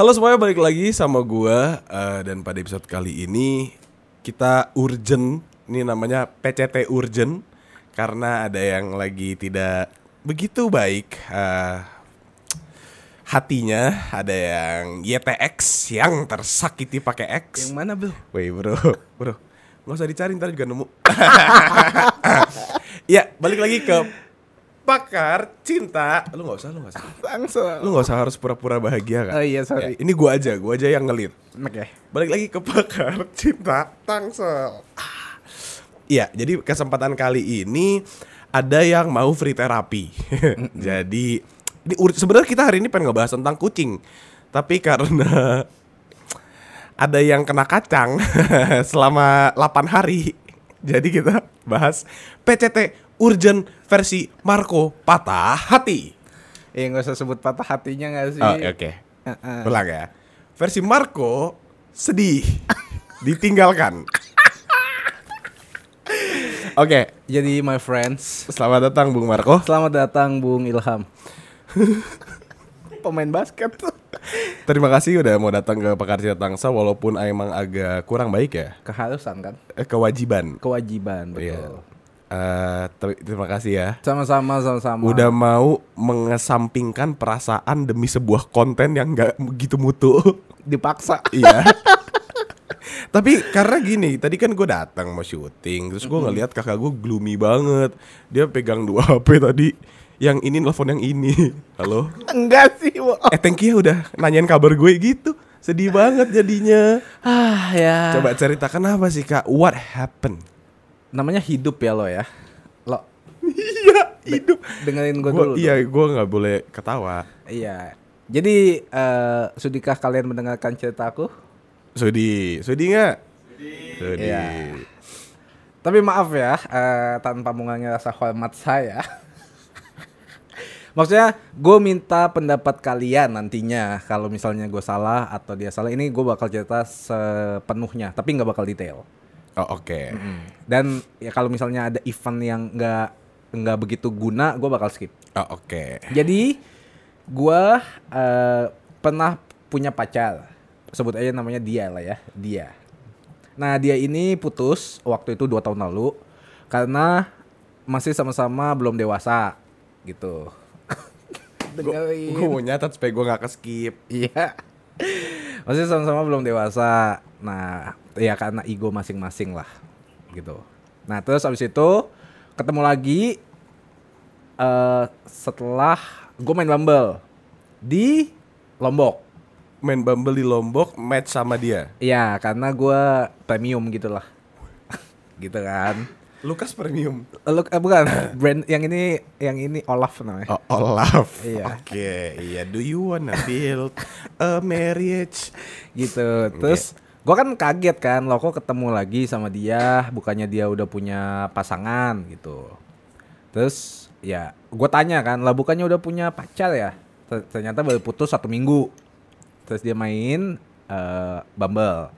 Halo semuanya balik lagi sama gua eh, dan pada episode kali ini kita urgent ini namanya PCT urgent karena ada yang lagi tidak begitu baik eh, hatinya ada yang YTX yang tersakiti pakai X. Yang mana bro? Woi bro, bro, nggak usah dicari ntar juga nemu. Ya balik lagi ke pakar cinta. Lu nggak usah, lu nggak usah. Langsung. Lu nggak usah harus pura-pura bahagia kan? Oh iya, sorry. Ya, ini gua aja, gua aja yang ngelit. Oke. Balik lagi ke pakar cinta Tangsel. Ah. Iya, jadi kesempatan kali ini ada yang mau free terapi. jadi ini sebenarnya kita hari ini pengen ngebahas tentang kucing. Tapi karena ada yang kena kacang selama 8 hari. Jadi kita bahas PCT urgent versi Marco patah hati. Eh nggak usah sebut patah hatinya nggak sih? Oh, oke. Heeh. Ulang ya. Versi Marco sedih, ditinggalkan. Oke, Jadi my friends, selamat datang Bung Marco. selamat datang Bung Ilham. Pemain basket. Terima kasih udah mau datang ke Pakar Cinta Tangsa walaupun emang agak kurang baik ya. Keharusan kan? Eh, kewajiban. Kewajiban betul. Eh, ter- terima kasih ya. Sama-sama, sama-sama. Udah mau mengesampingkan perasaan demi sebuah konten yang nggak begitu mutu. dipaksa. Iya. Tapi karena gini, tadi kan gue datang mau syuting, terus gue ngeliat kakak gue gloomy banget. Dia pegang dua HP tadi, yang ini nelfon yang ini. Halo? Enggak sih, Wo. Eh thank you ya udah nanyain kabar gue gitu. Sedih banget jadinya. Ah ya. Coba ceritakan apa sih kak? What happened? Namanya hidup ya lo ya. Lo Iya hidup. dengerin gue dulu. iya gue nggak boleh ketawa. Iya. Jadi eh, sudikah kalian mendengarkan ceritaku? Sudi, Sudi nggak? Sudi. Iya. Tapi maaf ya, eh, tanpa mengurangi rasa hormat saya. Maksudnya, gue minta pendapat kalian nantinya kalau misalnya gue salah atau dia salah. Ini gue bakal cerita sepenuhnya, tapi nggak bakal detail. Oh oke. Dan ya kalau misalnya ada event yang nggak nggak begitu guna, gue bakal skip. Oh oke. Jadi, gue eh, pernah punya pacar. Sebut aja namanya dia lah ya, dia. Nah, dia ini putus waktu itu dua tahun lalu karena masih sama-sama belum dewasa gitu. Gue mau nyatat supaya gue nggak keskip. Iya. Masih sama-sama belum dewasa. Nah, ya karena ego masing-masing lah gitu. Nah, terus abis itu ketemu lagi eh setelah gue main Bumble di Lombok. Main Bumble di Lombok, match sama dia. Iya, karena gue premium gitu lah. gitu kan. Lukas Premium. Lu eh, bukan brand yang ini yang ini Olaf namanya. Oh, Olaf. Iya. Oke, iya. Do you wanna build a marriage? gitu terus gua kan kaget kan lo kok ketemu lagi sama dia bukannya dia udah punya pasangan gitu. Terus ya gue tanya kan lah bukannya udah punya pacar ya? Ter- ternyata baru putus satu minggu. Terus dia main eh, Bumble.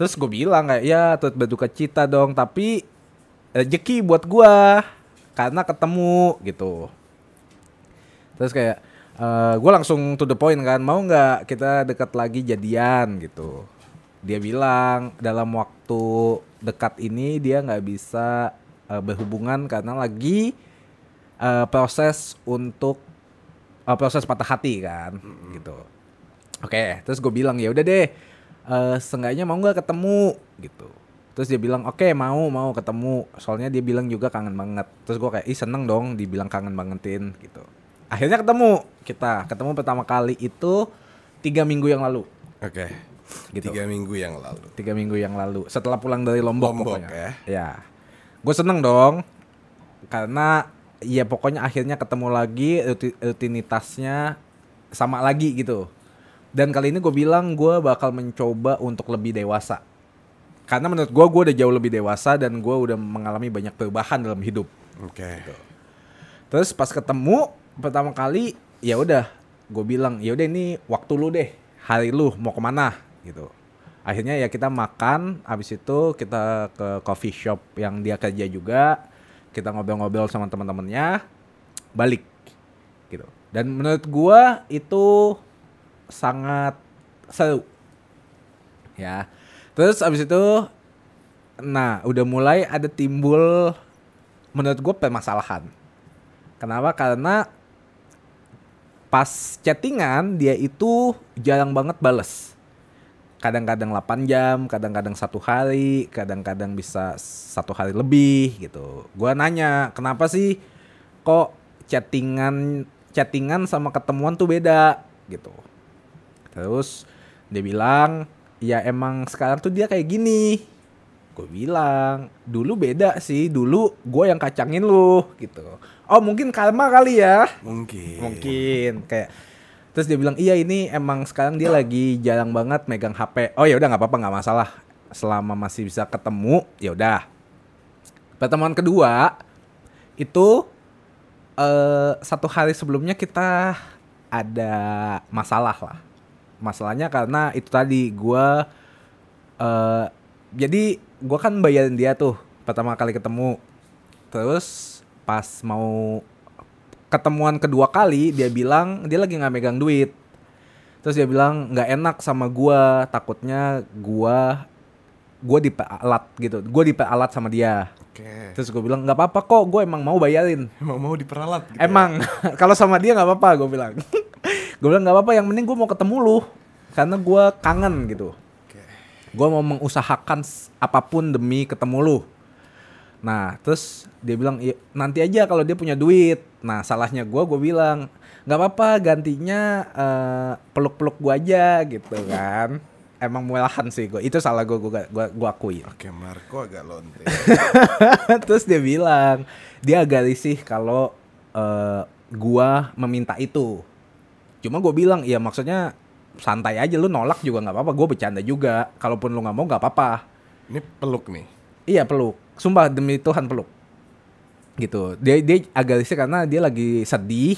Terus gue bilang kayak ya turut berduka cita dong tapi rezeki buat gua karena ketemu gitu. Terus kayak gue langsung to the point kan mau nggak kita dekat lagi jadian gitu dia bilang dalam waktu dekat ini dia nggak bisa eh, berhubungan karena lagi eh, proses untuk eh, proses patah hati kan gitu. Oke terus gue bilang ya udah deh eh seenggaknya mau nggak ketemu? Gitu. Terus dia bilang oke mau mau ketemu. Soalnya dia bilang juga kangen banget. Terus gue kayak ih seneng dong dibilang kangen bangetin gitu. Akhirnya ketemu kita. Ketemu pertama kali itu tiga minggu yang lalu. Oke. Gitu. Tiga minggu yang lalu. tiga minggu yang lalu. Setelah pulang dari Lombok, Lombok, pokoknya. ya. ya gue seneng dong karena ya pokoknya akhirnya ketemu lagi ruti- rutinitasnya sama lagi gitu. Dan kali ini gue bilang gue bakal mencoba untuk lebih dewasa. Karena menurut gue gue udah jauh lebih dewasa dan gue udah mengalami banyak perubahan dalam hidup. Oke. Terus pas ketemu pertama kali ya udah gue bilang ya udah ini waktu lu deh. Hari lu mau ke mana gitu. Akhirnya ya kita makan, habis itu kita ke coffee shop yang dia kerja juga, kita ngobrol-ngobrol sama teman-temannya, balik gitu. Dan menurut gua itu sangat seru ya. Terus abis itu nah udah mulai ada timbul menurut gue permasalahan. Kenapa? Karena pas chattingan dia itu jarang banget bales kadang-kadang 8 jam, kadang-kadang satu hari, kadang-kadang bisa satu hari lebih gitu. Gua nanya, kenapa sih kok chattingan chattingan sama ketemuan tuh beda gitu. Terus dia bilang, ya emang sekarang tuh dia kayak gini. Gue bilang, dulu beda sih, dulu gue yang kacangin lu gitu. Oh mungkin karma kali ya. Mungkin. Mungkin kayak terus dia bilang iya ini emang sekarang dia lagi jarang banget megang HP. Oh ya udah nggak apa-apa nggak masalah. Selama masih bisa ketemu ya udah. Pertemuan kedua itu eh satu hari sebelumnya kita ada masalah lah. Masalahnya karena itu tadi gua eh jadi gua kan bayarin dia tuh pertama kali ketemu. Terus pas mau ketemuan kedua kali dia bilang dia lagi nggak megang duit terus dia bilang nggak enak sama gua takutnya gua gua diperalat gitu gua diperalat sama dia Oke. terus gue bilang nggak apa-apa kok gue emang mau bayarin Emang mau diperalat gitu ya? emang kalau sama dia nggak apa-apa gue bilang gue bilang nggak apa-apa yang penting gue mau ketemu lu karena gua kangen gitu Oke. gue mau mengusahakan apa pun demi ketemu lu. Nah, terus dia bilang "Iya, nanti aja kalau dia punya duit. Nah, salahnya gue, gue bilang nggak apa-apa gantinya eh, peluk-peluk gue aja gitu kan. Emang murahan sih gue. Itu salah gue, gue gua, gua akui. Oke, Marco agak lonte. terus dia bilang dia agak risih kalau eh, gua meminta itu. Cuma gue bilang, ya maksudnya santai aja lu nolak juga nggak apa-apa. Gue bercanda juga. Kalaupun lu nggak mau nggak apa-apa. Ini peluk nih. Iya peluk. Sumpah demi Tuhan peluk. Gitu. Dia dia agak risih karena dia lagi sedih.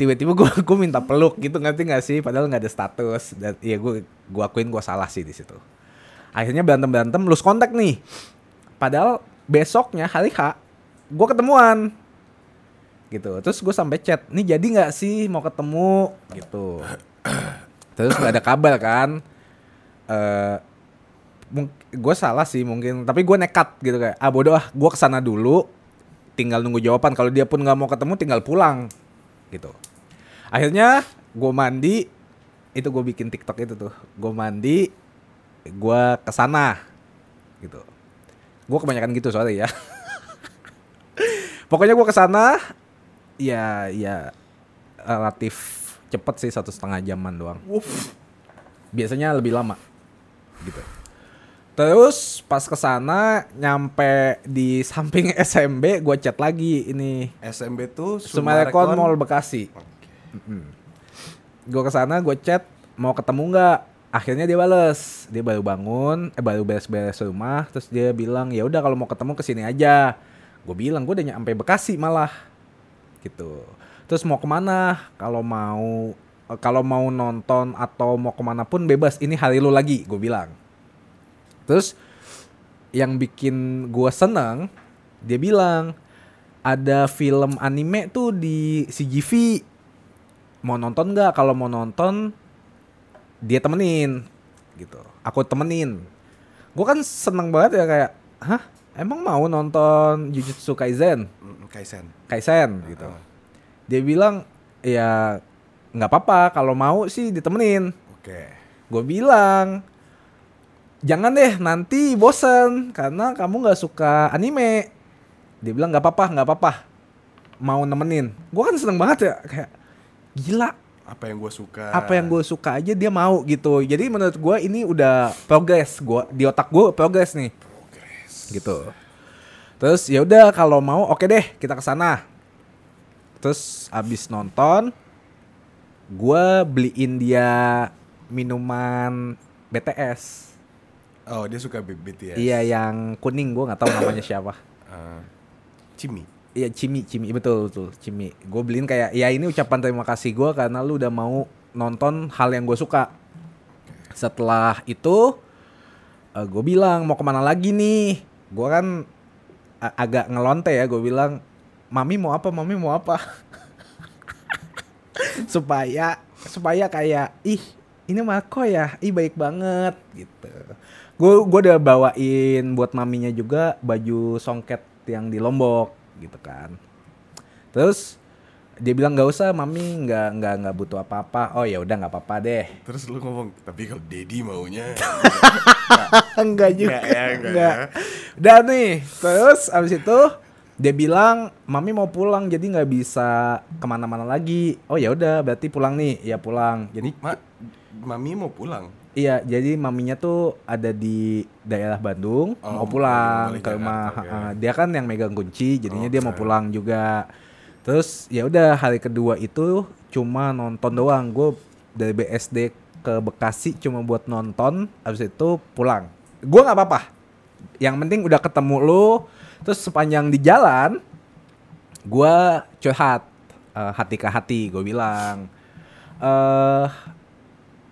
Tiba-tiba gue gue minta peluk gitu ngerti gak sih? Padahal nggak ada status. Dan ya gue gue akuin gue salah sih di situ. Akhirnya berantem berantem, lose kontak nih. Padahal besoknya hari H gue ketemuan gitu. Terus gue sampai chat, nih jadi nggak sih mau ketemu gitu. Terus nggak ada kabar kan. Eh gue salah sih mungkin tapi gue nekat gitu kayak ah bodoh ah gue ke sana dulu tinggal nunggu jawaban. Kalau dia pun nggak mau ketemu tinggal pulang gitu. Akhirnya gue mandi itu gue bikin tiktok itu tuh. Gue mandi gue ke sana gitu. Gue kebanyakan gitu soalnya ya. Pokoknya gue ke sana ya ya relatif cepet sih satu setengah jaman doang. Wuff. biasanya lebih lama gitu. Terus pas ke sana nyampe di samping SMB gue chat lagi ini SMB tuh Sumarekon Mall Bekasi. Gue ke sana gue chat mau ketemu nggak? Akhirnya dia bales, dia baru bangun, eh baru beres-beres rumah, terus dia bilang ya udah kalau mau ketemu ke sini aja. Gue bilang gue udah nyampe Bekasi malah, gitu. Terus mau ke mana? Kalau mau kalau mau nonton atau mau ke mana pun bebas. Ini hari lu lagi, gue bilang. Terus yang bikin gue seneng, dia bilang ada film anime tuh di CGV. Mau nonton nggak? Kalau mau nonton, dia temenin, gitu. Aku temenin. Gue kan seneng banget ya kayak, hah? Emang mau nonton Jujutsu Kaisen? Kaisen. Kaisen gitu. Dia bilang, ya nggak apa-apa. Kalau mau sih ditemenin. Oke. Gue bilang, jangan deh nanti bosen karena kamu nggak suka anime. Dia bilang nggak apa-apa, nggak apa-apa. Mau nemenin. Gue kan seneng banget ya kayak gila. Apa yang gue suka? Apa yang gue suka aja dia mau gitu. Jadi menurut gue ini udah progres. Gua di otak gue progres nih. Gitu. Terus ya udah kalau mau oke deh kita ke sana. Terus abis nonton, gue beliin dia minuman BTS. Oh, dia suka BTS. Iya yang kuning gue nggak tahu namanya siapa. Eh, Cimi. Iya Cimi Cimi betul betul Cimi. Gue beliin kayak ya ini ucapan terima kasih gue karena lu udah mau nonton hal yang gue suka. Setelah itu gue bilang mau ke mana lagi nih? Gue kan agak ngelonte ya. Gue bilang mami mau apa? Mami mau apa? supaya supaya kayak ih ini Marco ya ih baik banget gitu gue gue udah bawain buat maminya juga baju songket yang di Lombok gitu kan terus dia bilang nggak usah mami nggak nggak nggak butuh apa-apa oh ya udah nggak apa-apa deh Terus lu ngomong, tapi kalau Dedi maunya enggak juga Enggak ya, enggak enggak. ya. Dan nih, terus abis itu dia bilang mami mau pulang jadi nggak bisa ke mana-mana lagi. Oh ya udah berarti pulang nih, ya pulang. Jadi Ma, mami mau pulang. Iya jadi maminya tuh ada di daerah Bandung Oh, mau pulang ke rumah. Ha-ha. Dia kan yang megang kunci, jadinya dia mau pulang juga. Terus ya udah hari kedua itu cuma nonton doang. Gue dari BSD ke Bekasi cuma buat nonton, habis itu pulang. Gue nggak apa-apa. Yang penting udah ketemu lu, terus sepanjang di jalan, gue curhat eh, hati ke hati. Gue bilang, eh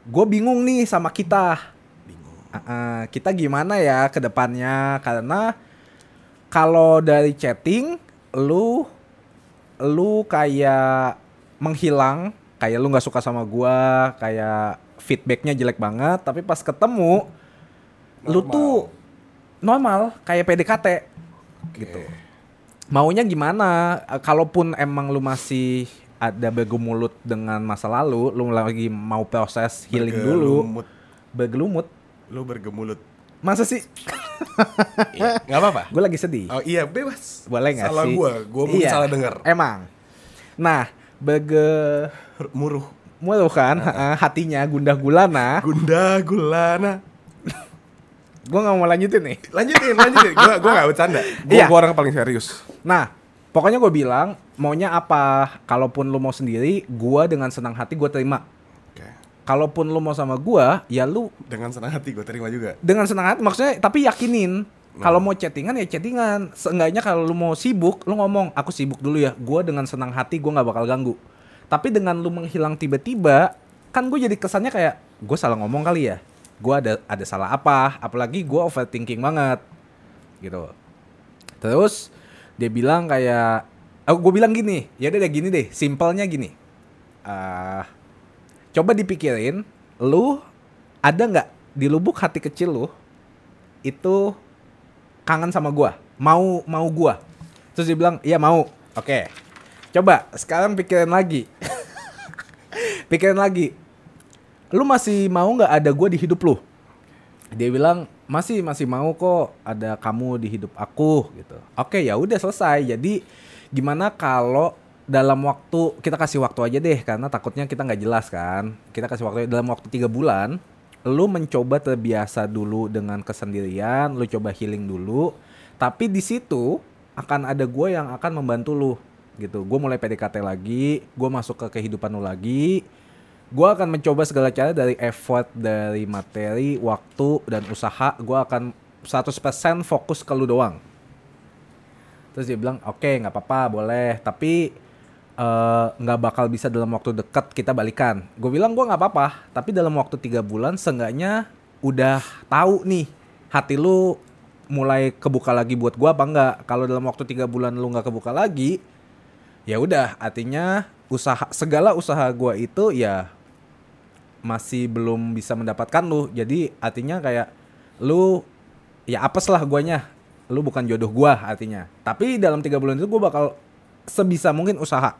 gue bingung nih sama kita. Bingung. Ah, ah, kita gimana ya ke depannya karena kalau dari chatting lu lu kayak menghilang kayak lu nggak suka sama gua kayak feedbacknya jelek banget tapi pas ketemu lu Normal. tuh normal kayak PDKT gitu maunya gimana kalaupun emang lu masih ada bergemulut dengan masa lalu lu lagi mau proses healing dulu Bergelumut. bergelumut Lu bergemulut. masa sih Iya, nggak apa-apa. gue lagi sedih Oh iya, bebas. boleh nggak Salah sih gua, gua mungkin Iya, salah denger. emang nah bege Muruh. mulu kan eh, hatinya gundah gulana Gunda gulana. gue nggak mau lanjutin nih Lanjutin, lanjutin. gua gua gak bercanda. Gua, Iya. gua orang paling serius. nah pokoknya gue bilang maunya apa kalaupun lu mau sendiri gue dengan senang hati gue terima. Oke. kalaupun lu mau sama gue ya lu Dengan senang hati gue terima juga. dengan senang hati maksudnya tapi yakinin. Kalau mau chattingan ya chattingan. Seenggaknya kalau lu mau sibuk lu ngomong aku sibuk dulu ya. Gue dengan senang hati gue nggak bakal ganggu. Tapi dengan lu menghilang tiba-tiba kan gue jadi kesannya kayak gue salah ngomong kali ya? Gue ada ada salah apa? Apalagi gue overthinking banget. Gitu. Terus dia bilang kayak aku gue bilang gini ya udah gini deh simpelnya gini. Ah coba dipikirin lu ada nggak di lubuk hati kecil lu itu kangen sama gua mau mau gua. Terus dia bilang iya mau. Oke coba sekarang pikirin lagi. Pikirin lagi. Lu masih mau nggak ada gua di hidup lu dia bilang masih masih mau kok ada kamu di hidup aku gitu. Oke ya udah selesai. Jadi gimana kalau dalam waktu kita kasih waktu aja deh karena takutnya kita nggak jelas kan. Kita kasih waktu dalam waktu tiga bulan lu mencoba terbiasa dulu dengan kesendirian lu coba healing dulu. Tapi di situ akan ada gue yang akan membantu lu gitu. Gue mulai PDKT lagi gue masuk ke kehidupan lu lagi gue akan mencoba segala cara dari effort dari materi waktu dan usaha. Gue akan 100% fokus ke lu doang. Terus dia bilang oke nggak apa-apa boleh. Tapi eh, nggak bakal bisa dalam waktu dekat kita balikan. Gue bilang gue nggak apa-apa tapi dalam waktu tiga bulan seenggaknya udah tahu nih hati lu mulai kebuka lagi buat gua apa enggak kalau dalam waktu tiga bulan lu nggak kebuka lagi ya udah artinya usaha segala usaha gua itu ya masih belum bisa mendapatkan lu. Jadi artinya kayak lu ya apes lah guanya. Lu bukan jodoh gua artinya. Tapi dalam tiga bulan itu gua bakal sebisa mungkin usaha.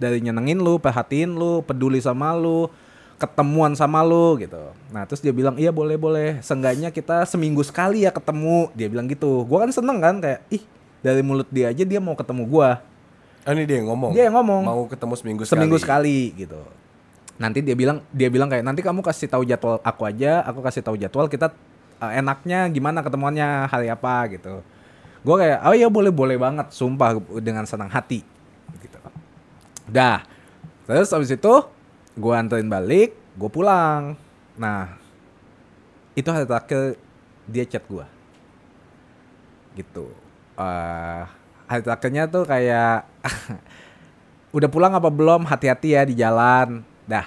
Dari nyenengin lu perhatiin lu peduli sama lu ketemuan sama lu gitu. Nah terus dia bilang iya boleh boleh. Seenggaknya kita seminggu sekali ya ketemu. Dia bilang gitu. Gua kan seneng kan kayak ih dari mulut dia aja dia mau ketemu gua. Oh, ini dia yang ngomong. Dia yang ngomong. Mau ketemu seminggu sekali. seminggu sekali gitu nanti dia bilang dia bilang kayak nanti kamu kasih tahu jadwal aku aja aku kasih tahu jadwal kita uh, enaknya gimana ketemuannya hari apa gitu. Gue kayak oh ya boleh boleh banget sumpah dengan senang hati gitu. Dah. Terus habis itu gue anterin balik gue pulang. Nah itu hari terakhir dia chat gue gitu. Eh hari terakhirnya tuh kayak udah pulang apa belum? Hati-hati ya di jalan dah.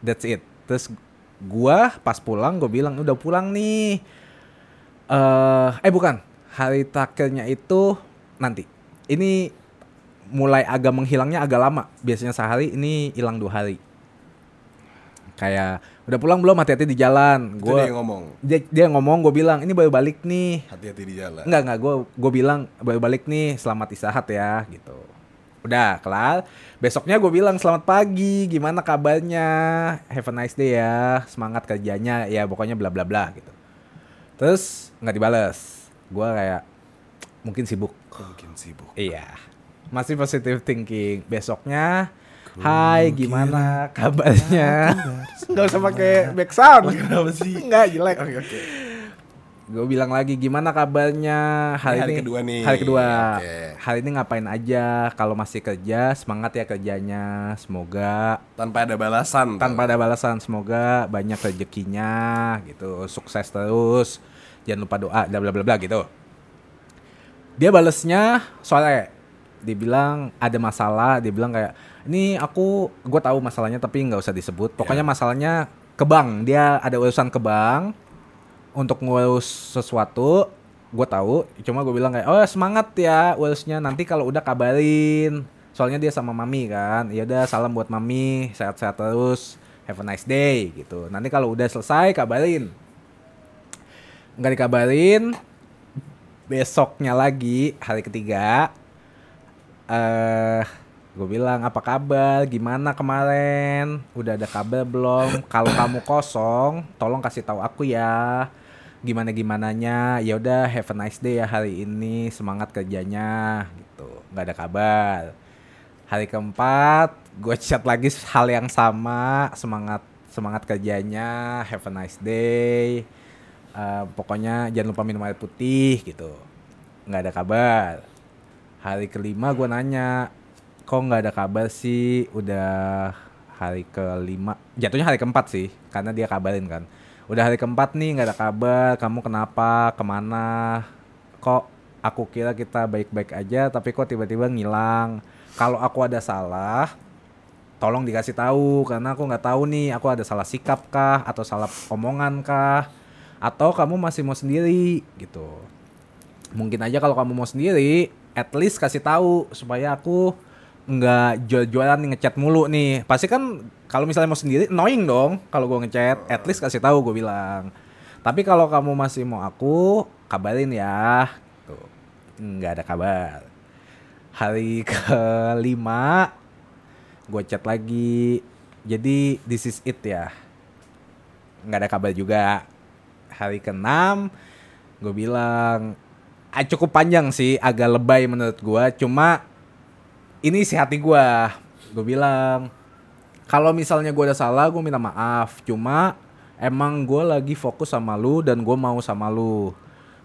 That's it. Terus gua pas pulang gue bilang udah pulang nih. Eh eh bukan. Hari terakhirnya itu nanti. Ini mulai agak menghilangnya agak lama. Biasanya sehari ini hilang dua hari. Kayak udah pulang belum? Hati-hati di jalan. Gue dia ngomong. dia, dia ngomong gue bilang ini baru balik nih. Hati-hati di jalan. Enggak, enggak. Gue gue bilang baru balik nih, selamat istirahat ya, gitu. Udah, kelar. Besoknya gue bilang selamat pagi, gimana kabarnya? Have a nice day ya, semangat kerjanya, ya pokoknya bla bla bla gitu. Terus nggak dibales. Gue kayak mungkin sibuk. Mungkin sibuk. Iya. Masih positive thinking. Besoknya Hai, gimana kabarnya? Gak usah pakai back sound. Kenapa sih? Enggak jelek. Oke, oke. Gue bilang lagi gimana kabarnya hari, Ini hari ini kedua nih. Hari kedua. Oke. Hari ini ngapain aja? Kalau masih kerja, semangat ya kerjanya. Semoga Tanpa ada balasan. tuh. tanpa ada balasan, semoga banyak rezekinya gitu, sukses terus. Jangan lupa doa, bla bla bla bla gitu. Dia balesnya sore. Dia bilang ada masalah, dia bilang kayak ini aku gue tahu masalahnya tapi nggak usah disebut. Pokoknya masalahnya ke bank. Dia ada urusan ke bank untuk ngurus sesuatu gue tahu. Cuma gue bilang kayak oh semangat ya urusnya nanti kalau udah kabarin. Soalnya dia sama mami kan. Ya udah salam buat mami sehat-sehat terus have a nice day gitu. Nanti kalau udah selesai kabarin. Nggak dikabarin besoknya lagi hari ketiga eh gue bilang apa kabar? Gimana kemarin? Udah ada kabar belum? Kalau kamu kosong tolong kasih tahu aku ya gimana gimananya ya udah have a nice day ya hari ini semangat kerjanya gitu. Nggak ada kabar. Hari keempat gue chat lagi hal yang sama semangat semangat kerjanya have a nice day. Eh, pokoknya jangan lupa minum air putih gitu. Nggak ada kabar. Hari kelima gue nanya kok nggak ada kabar sih? Udah hari kelima. Jatuhnya hari keempat sih karena dia kabarin kan udah hari keempat nih nggak ada kabar. Kamu kenapa? Ke mana? Kok aku kira kita baik-baik aja tapi kok tiba-tiba ngilang? Kalau aku ada salah tolong dikasih tahu. Karena aku nggak tahu nih aku ada salah sikap kah? Atau salah omongan kah? Atau kamu masih mau sendiri? Gitu. Mungkin aja kalau kamu mau sendiri at least kasih tahu supaya aku nggak jual-jualan ngechat mulu nih. Pasti kan kalau misalnya mau sendiri annoying dong. Kalau gue ngechat at least kasih tahu gue bilang. Tapi kalau kamu masih mau aku kabarin ya. Tuh nggak ada kabar. Hari kelima gue chat lagi. Jadi this is it ya. Nggak ada kabar juga. Hari ke-6 gue bilang ah, cukup panjang sih agak lebay menurut gue cuma ini isi hati gue gue bilang kalau misalnya gue udah salah gue minta maaf. Cuma emang gue lagi fokus sama lu dan gue mau sama lu.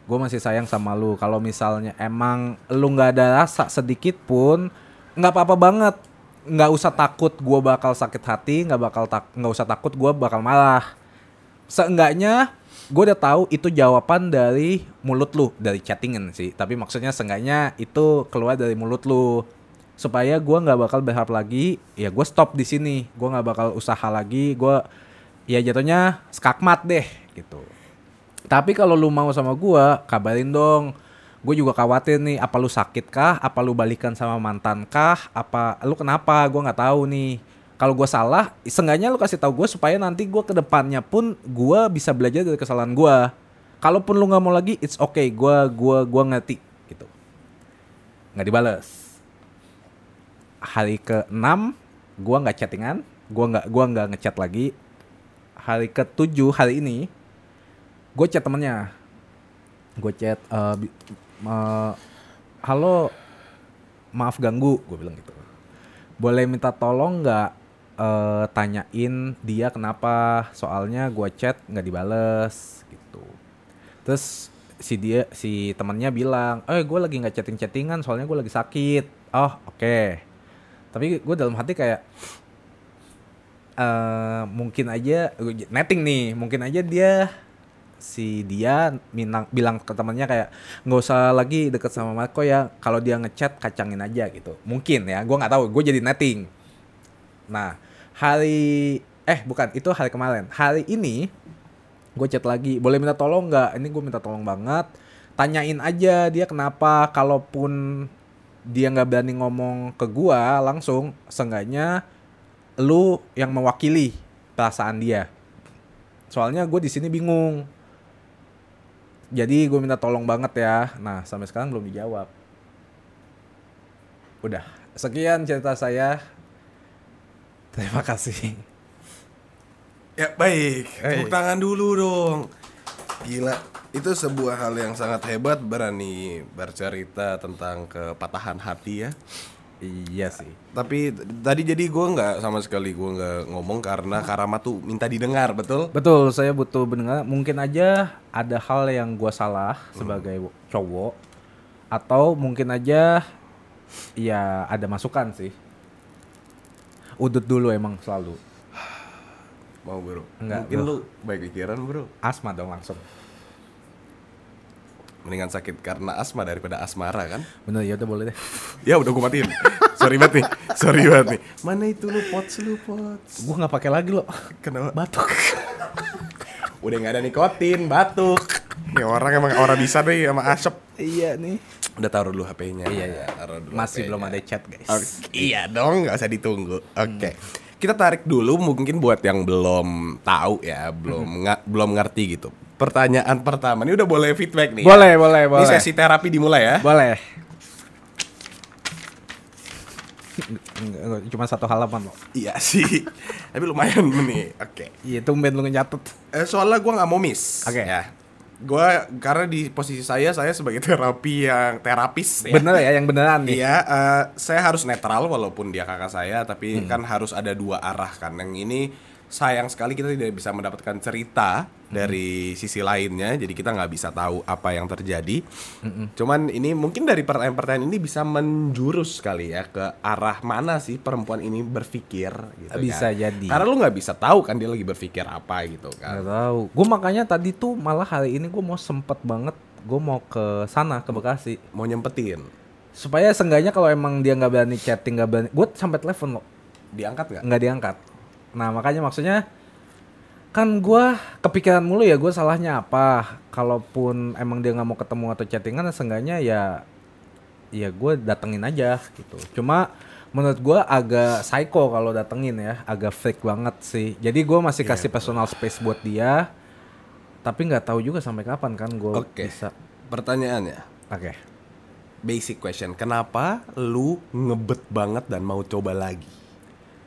Gue masih sayang sama lu. Kalau misalnya emang lu nggak ada rasa sedikit pun nggak apa-apa banget. Nggak usah takut gue bakal sakit hati nggak bakal tak nggak usah takut gue bakal marah. Seenggaknya gue udah tahu itu jawaban dari mulut lu. Dari chattingan sih. Tapi maksudnya seenggaknya itu keluar dari mulut lu supaya gue nggak bakal berharap lagi ya gue stop di sini. Gue nggak bakal usaha lagi gue ya jatuhnya skakmat deh gitu. Tapi kalau lu mau sama gue kabarin dong. Gue juga khawatir nih apa lu sakit kah? Apa lu balikan sama mantan kah? Apa lu kenapa? Gue nggak tahu nih. Kalau gue salah seenggaknya lu kasih tahu gue supaya nanti gue ke depannya pun gue bisa belajar dari kesalahan gue kalaupun lu nggak mau lagi it's okay. Gue gua gua ngerti gitu. Nggak dibales hari ke 6 gue nggak chattingan gue nggak gua nggak ngechat lagi. Hari ke 7 hari ini gue chat temennya. Gue chat bi- eh, halo maaf ganggu gue bilang gitu. Boleh minta tolong nggak eh, tanyain dia kenapa? Soalnya gue chat nggak dibales gitu. Terus si dia si temannya bilang eh gue lagi nggak chatting chattingan soalnya gue lagi sakit. Oh oke tapi gue dalam hati kayak eh mungkin aja netting nih mungkin aja dia si dia minang, bilang ke temannya kayak nggak usah lagi deket sama Marco ya kalau dia ngechat kacangin aja gitu. Mungkin ya gue nggak tahu gue jadi netting. Nah hari eh bukan itu hari kemarin. Hari ini gue chat lagi boleh minta tolong nggak? Ini gue minta tolong banget. Tanyain aja dia kenapa kalaupun dia nggak berani ngomong ke gua langsung seenggaknya lu yang mewakili perasaan dia. Soalnya gue di sini bingung. Jadi gue minta tolong banget ya. Nah sampai sekarang belum dijawab. Udah. Sekian cerita saya. Terima kasih. Ya baik, tepuk tangan dulu dong. Gila, itu sebuah hal yang sangat hebat berani bercerita tentang kepatahan hati ya. Iya sih. Tapi tadi jadi gue nggak sama sekali gue nggak ngomong karena Karama tuh minta didengar betul? Betul, saya butuh mendengar. Mungkin aja ada hal yang gua salah sebagai cowok, atau mungkin aja ya ada masukan sih. Udut dulu emang selalu. Mau bro? Enggak, Mungkin bro. lu baik pikiran bro. Asma dong langsung. Mendingan sakit karena asma daripada asmara kan? Bener ya udah boleh deh. Ya udah gue matiin. Sorry banget nih, sorry banget nih. Mana itu lu pots lu pots? Gua nggak pakai lagi loh. Kenapa? Batuk. Udah nggak ada nikotin, batuk. Nih orang emang orang bisa deh sama asap. iya nih. Udah taruh dulu HP-nya. Iya, iya. Taruh dulu Masih HP-nya. belum ada chat guys. Oke, iya dong, nggak usah ditunggu. Oke. Kita tarik dulu mungkin buat yang belum tahu ya, belum nga- belum ngerti gitu. Pertanyaan pertama, ini udah boleh feedback nih. ya? Boleh, boleh, boleh. Ini sesi terapi dimulai ya. Boleh. Cuma satu halaman loh. Iya sih. Tapi lumayan nih. Oke. Iya, tumben lu nyatet. Eh, soalnya gua nggak mau miss. Oke. Ya. Gua karena di posisi saya saya sebagai terapi yang terapis ya. Bener ya, yang beneran nih. Iya, eh, saya harus netral walaupun dia kakak saya, tapi Hmm. kan harus ada dua arah kan. Yang ini sayang sekali kita tidak bisa mendapatkan cerita Dari sisi lainnya, jadi kita nggak bisa tahu apa yang terjadi. Cuman ini mungkin dari pertanyaan-pertanyaan ini bisa menjurus kali ya ke arah mana sih perempuan ini berpikir gitu Bisa kan. jadi. Karena lu nggak bisa tahu kan dia lagi berpikir apa gitu kan. Gak tahu. Gue makanya tadi tuh malah hari ini gue mau sempet banget. Gue mau ke sana ke Bekasi. Mau nyempetin, Supaya seenggaknya kalau emang dia nggak berani chatting nggak berani. Gue sampai telepon loh. diangkat nggak? nggak diangkat. Nah makanya maksudnya kan gue kepikiran mulu ya gue salahnya apa. Kalaupun emang dia nggak mau ketemu atau chattingan, seenggaknya ya ya gue datengin aja gitu. Cuma menurut gue agak psycho kalau datengin ya, agak freak banget sih. Jadi gue masih kasih personal space buat dia, tapi nggak tahu juga sampai kapan kan gue Oke. bisa. Pertanyaannya, Oke. basic question, kenapa lu ngebet banget dan mau coba lagi?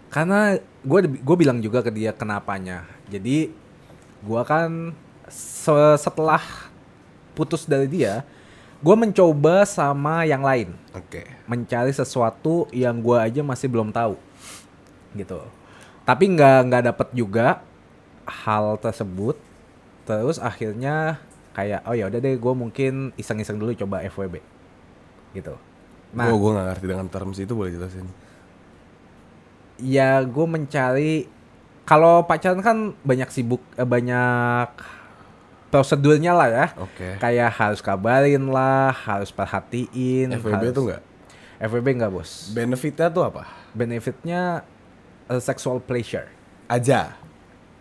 Karena gue gue bilang juga ke dia kenapanya. Jadi gue kan se- setelah putus dari dia, gue mencoba sama yang lain, Oke. mencari sesuatu yang gue aja masih belum tahu, gitu. Tapi nggak nggak dapet juga hal tersebut. Terus akhirnya kayak oh ya udah deh gue mungkin iseng-iseng dulu coba FWB, gitu. Nah, gue gak ngerti dengan terms itu boleh jelasin. ya gue mencari kalau pacaran kan banyak sibuk eh, banyak prosedurnya lah ya Oke. kayak harus kabarin lah harus perhatiin FWB harus- tuh nggak? FWB nggak bos Benefitnya tuh apa? benefitnya eh, sexual pleasure Aja.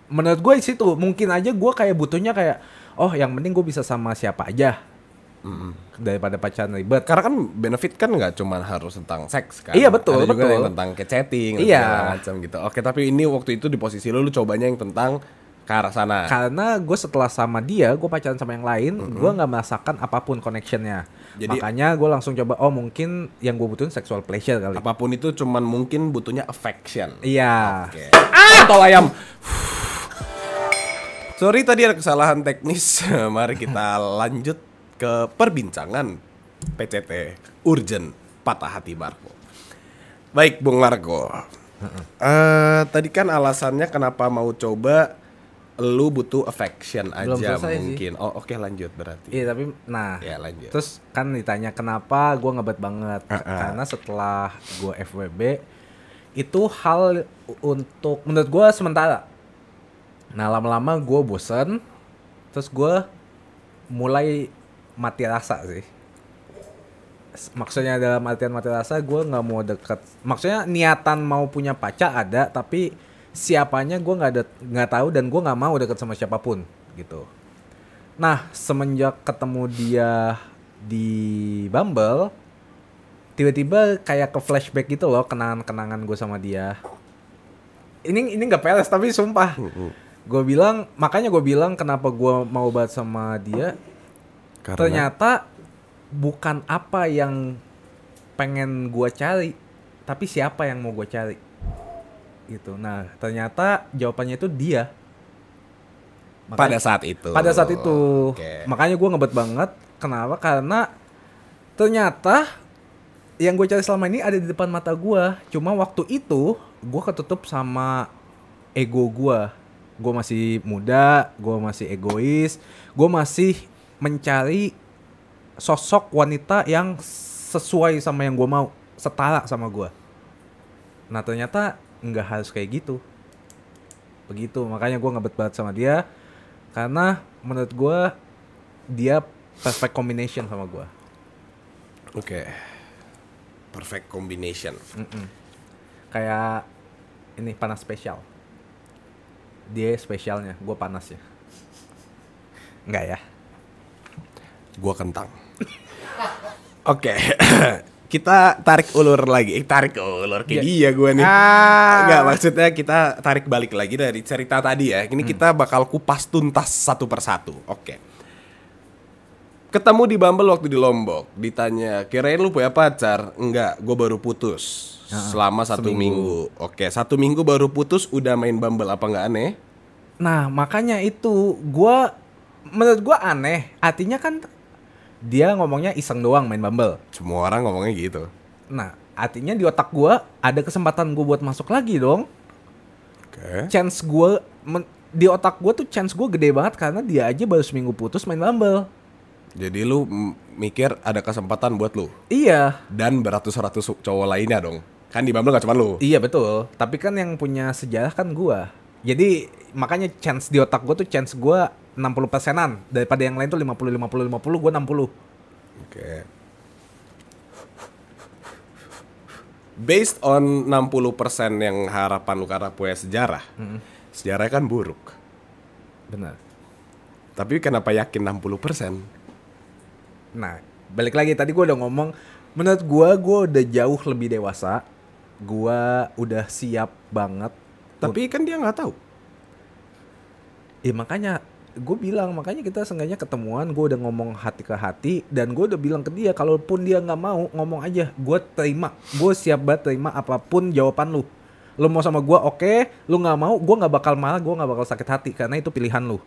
menurut gue situ mungkin aja gue kayak butuhnya kayak oh yang penting gue bisa sama siapa aja Mm-mm. daripada pacaran ribet Karena kan benefit kan nggak cuma harus tentang seks kan. Iya, betul, Ada juga betul. yang tentang ke chatting, dan Iya. macam gitu. Oke, tapi ini waktu itu di posisi lu lu cobanya yang tentang ke arah sana. karena gue setelah sama dia gue pacaran sama yang lain gue nggak merasakan apa pun connectionnya Jadi- makanya gue langsung coba oh mungkin yang gue butuhin sexual pleasure kali Apa pun itu cuman mungkin butuhnya affection. iya Oke. Tol ayam. Sorry tadi ada kesalahan teknis. Mari kita lanjut ke perbincangan PCT Urgent Patah Hati Marco. Baik, Bung Marco. Eh, tadi kan alasannya kenapa mau coba lu butuh affection Belum aja selesai sih. mungkin. Oh, oke lanjut berarti. iya tapi nah Ya, lanjut. terus kan ditanya kenapa gue ngebet banget Ah, ah. karena setelah gue FWB itu hal untuk menurut gue sementara nah lama-lama gue bosen terus gue mulai mati rasa sih maksudnya dalam artian mati rasa gue nggak mau deket maksudnya niatan mau punya pacar ada tapi siapanya gue nggak ada nggak tahu dan gue nggak mau deket sama siapa pun gitu nah semenjak ketemu dia di Bumble tiba-tiba kayak ke flashback gitu loh kenangan-kenangan gue sama dia ini ini nggak peres tapi sumpah. Gue bilang makanya gue bilang kenapa gue mau banget sama dia. Karena Ternyata bukan apa yang pengen gue cari, tapi siapa yang mau gue cari. Gitu. Nah ternyata jawabannya itu dia. Makanya- pada saat itu. pada saat itu Oke. makanya gue ngebet banget kenapa karena ternyata yang gue cari selama ini ada di depan mata gue cuma waktu itu gue ketutup sama ego gue gue masih muda gue masih egois gue masih mencari sosok wanita yang sesuai sama yang gue mau setara sama gue nah ternyata nggak harus kayak gitu. Begitu makanya gue ngebet banget sama dia karena menurut gue dia perfect combination sama gue Oke. Perfect combination. kayak ini panas spesial. Dia spesialnya gue panas ya Enggak ya Gua kentang. Oke. kita tarik ulur lagi. Eh, tarik ulur kayak Iya. dia gua nih. Ah. Enggak, maksudnya kita tarik balik lagi dari cerita tadi ya. Ini kita bakal kupas tuntas satu persatu. Oke. Ketemu di Bumble waktu di Lombok, ditanya, kirain lu punya pacar? Enggak, gue baru putus selama satu minggu. Oke, satu minggu baru putus, udah main Bumble apa nggak aneh? nah makanya itu gue menurut gue aneh artinya kan dia ngomongnya iseng doang main bumble Semua orang ngomongnya gitu. nah artinya di otak gue ada kesempatan gue buat masuk lagi dong Oke. chance gue di otak gue tuh chance gue gede banget karena dia aja baru seminggu putus main bumble Jadi lu mikir ada kesempatan buat lu iya dan beratus-ratus cowok lainnya dong. Kan di Bumble gak cuma lu. Iya betul, tapi kan yang punya sejarah kan gua. Jadi makanya chance di otak gua tuh chance gua 60 persenan daripada yang lain tuh 50 50 50 gua 60. Oke. Based on 60% yang harapan lu karena punya sejarah. Sejarah kan buruk. Benar. Tapi kenapa yakin 60%? Nah, balik lagi tadi gua udah ngomong menurut gua gua udah jauh lebih dewasa. Gua udah siap banget. Tapi kan dia nggak tahu. Ya makanya gue bilang makanya kita sengaja ketemuan gue udah ngomong hati ke hati dan gue udah bilang ke dia kalaupun dia nggak mau ngomong aja. Gue terima. Gue siap banget terima apa pun jawaban lu. Lu mau sama gue oke. Lu nggak mau gue nggak bakal marah gue nggak bakal sakit hati karena itu pilihan lu.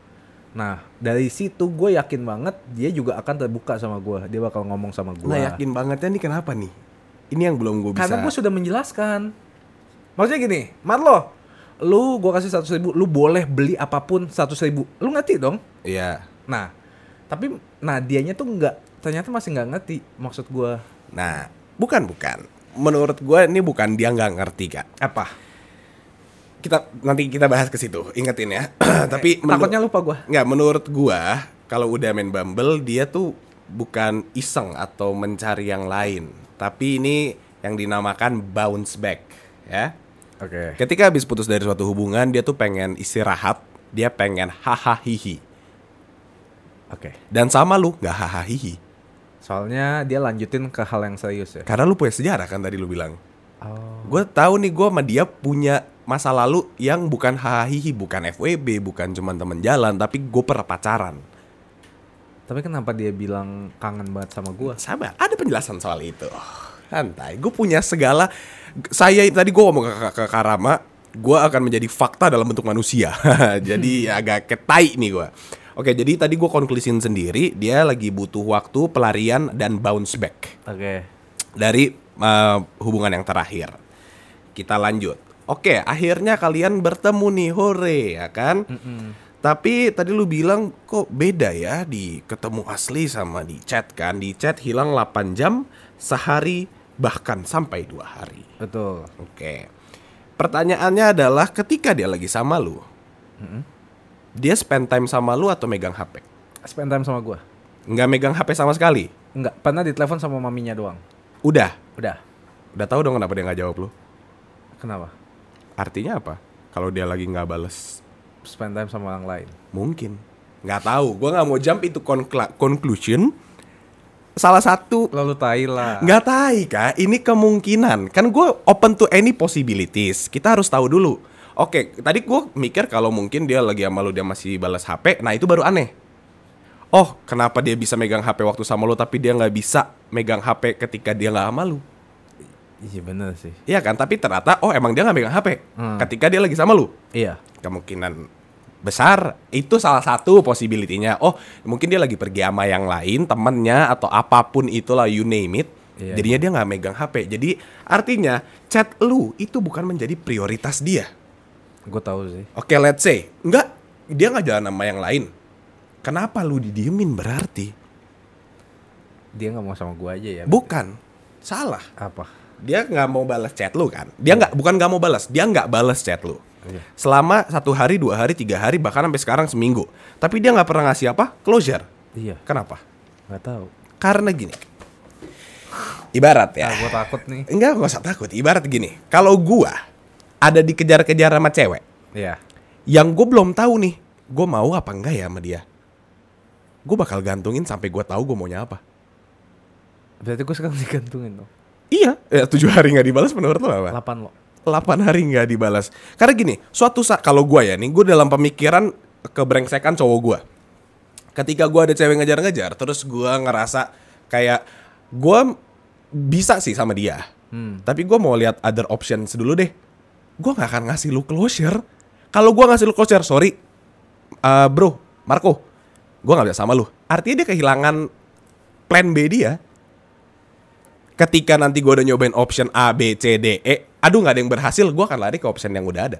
Nah dari situ gue yakin banget dia juga akan terbuka sama gue dia bakal ngomong sama gue Nah yakin bangetnya nih kenapa nih? Ini yang belum gue bisa. karena gue sudah menjelaskan. Maksudnya gini Marlo lu gue kasih seratus ribu lu boleh beli apa pun seratus ribu lu ngerti dong Iya. Nah, tapi nah dianya tuh nggak ternyata masih nggak ngerti maksud gua Nah, bukan bukan. Menurut gue ini bukan dia nggak ngerti kak. apa? Kita nanti kita bahas ke situ. Ingetin ya. Tapi menur- Takutnya lupa gua. nggak menurut gua kalau udah main Bumble dia tuh bukan iseng atau mencari yang lain. Tapi ini yang dinamakan bounce back ya. Oke. Ketika habis putus dari suatu hubungan dia tuh pengen istirahat, dia pengen hahaha hihi. Oke. Dan sama lu nggak hahaha hihi. Soalnya dia lanjutin ke hal yang serius ya. Karena lu punya sejarah kan tadi lu bilang. Oh. Gue tahu nih gue sama dia punya masa lalu yang bukan hahihi, bukan FWB, bukan cuman temen jalan, tapi gue pernah pacaran. Tapi kenapa dia bilang kangen banget sama gua? Sabar, ada penjelasan soal itu. Santai, gue punya segala. Saya tadi gue ngomong ke, ke, ke Karama, gue akan menjadi fakta dalam bentuk manusia. jadi agak ketai nih gue. Oke, jadi tadi gue konklusin sendiri, dia lagi butuh waktu pelarian dan bounce back Oke. dari uh, hubungan yang terakhir. Kita lanjut. Oke, akhirnya kalian bertemu nih, hore, ya kan? Tapi tadi lu bilang kok beda ya di ketemu asli sama di chat kan? Di chat hilang 8 jam, sehari bahkan sampai dua hari. Betul. Oke. Pertanyaannya adalah ketika dia lagi sama lu, dia spend time sama lu atau megang HP? Spend time sama gua. Nggak megang HP sama sekali. Enggak, pernah ditelepon sama maminya doang. Udah, Udah. udah tahu dong kenapa dia nggak jawab lu? Kenapa? Artinya apa? Kalau dia lagi nggak bales, Spend time sama orang lain. mungkin. Nggak tahu. Gua nggak mau jump itu conclusion. Salah satu Lalu tai lah. nggak tahu kak. Ini kemungkinan. Kan gue open to any possibilities. Kita harus tahu dulu. Oke, tadi gue mikir kalau mungkin dia lagi sama lu dia masih balas HP, nah itu baru aneh. Oh, kenapa dia bisa megang HP waktu sama lu tapi dia nggak bisa megang HP ketika dia nggak sama lu? Iya bener sih. Iya kan? Tapi ternyata oh emang dia nggak megang HP Hmm. ketika dia lagi sama lu. Iya. Kemungkinan besar itu salah satu possibility-nya. Oh, mungkin dia lagi pergi sama yang lain, temennya atau apa pun itulah you name it. Iya, Jadinya dia nggak megang HP. Jadi artinya chat lu itu bukan menjadi prioritas dia. Gue tahu sih. Oke, let's say enggak dia nggak jalan sama yang lain. Kenapa lu didiemin berarti? Dia nggak mau sama gue aja ya. Bukan. Salah. Apa? Dia nggak mau balas chat lu kan? Dia nggak bukan nggak mau balas, dia nggak balas chat lu. Iya. Selama satu hari, dua hari, tiga hari, bahkan sampai sekarang seminggu. Tapi dia nggak pernah ngasih apa? Closure. Iya. Kenapa? Nggak tahu. Karena gini. Ibarat ya. Ah, gue takut nih. Enggak, nggak usah takut. Ibarat gini. Kalau gua ada dikejar-kejar sama cewek, Iya. yang gue belum tahu nih, gue mau apa enggak ya sama dia. Gue bakal gantungin sampai gue tahu gue maunya apa. Berarti gue sekarang digantungin dong. Iya, ya, tujuh hari nggak dibalas menurut lo apa? 8 lo. 8 hari nggak dibalas. Karena gini, suatu saat kalau gue ya nih, gue dalam pemikiran kebrengsekan cowok gue. Ketika gue ada cewek ngejar-ngejar, terus gue ngerasa kayak gue bisa sih sama dia. Hmm. Tapi gue mau lihat other options dulu deh. Gue nggak akan ngasih lu closure. Kalau gue ngasih lu closure, sorry, Eh, bro, Marco, gue nggak bisa sama lu. Artinya dia kehilangan plan B dia. Ketika nanti gue udah nyobain option A, B, C, D, E, aduh nggak ada yang berhasil, gue akan lari ke option yang udah ada.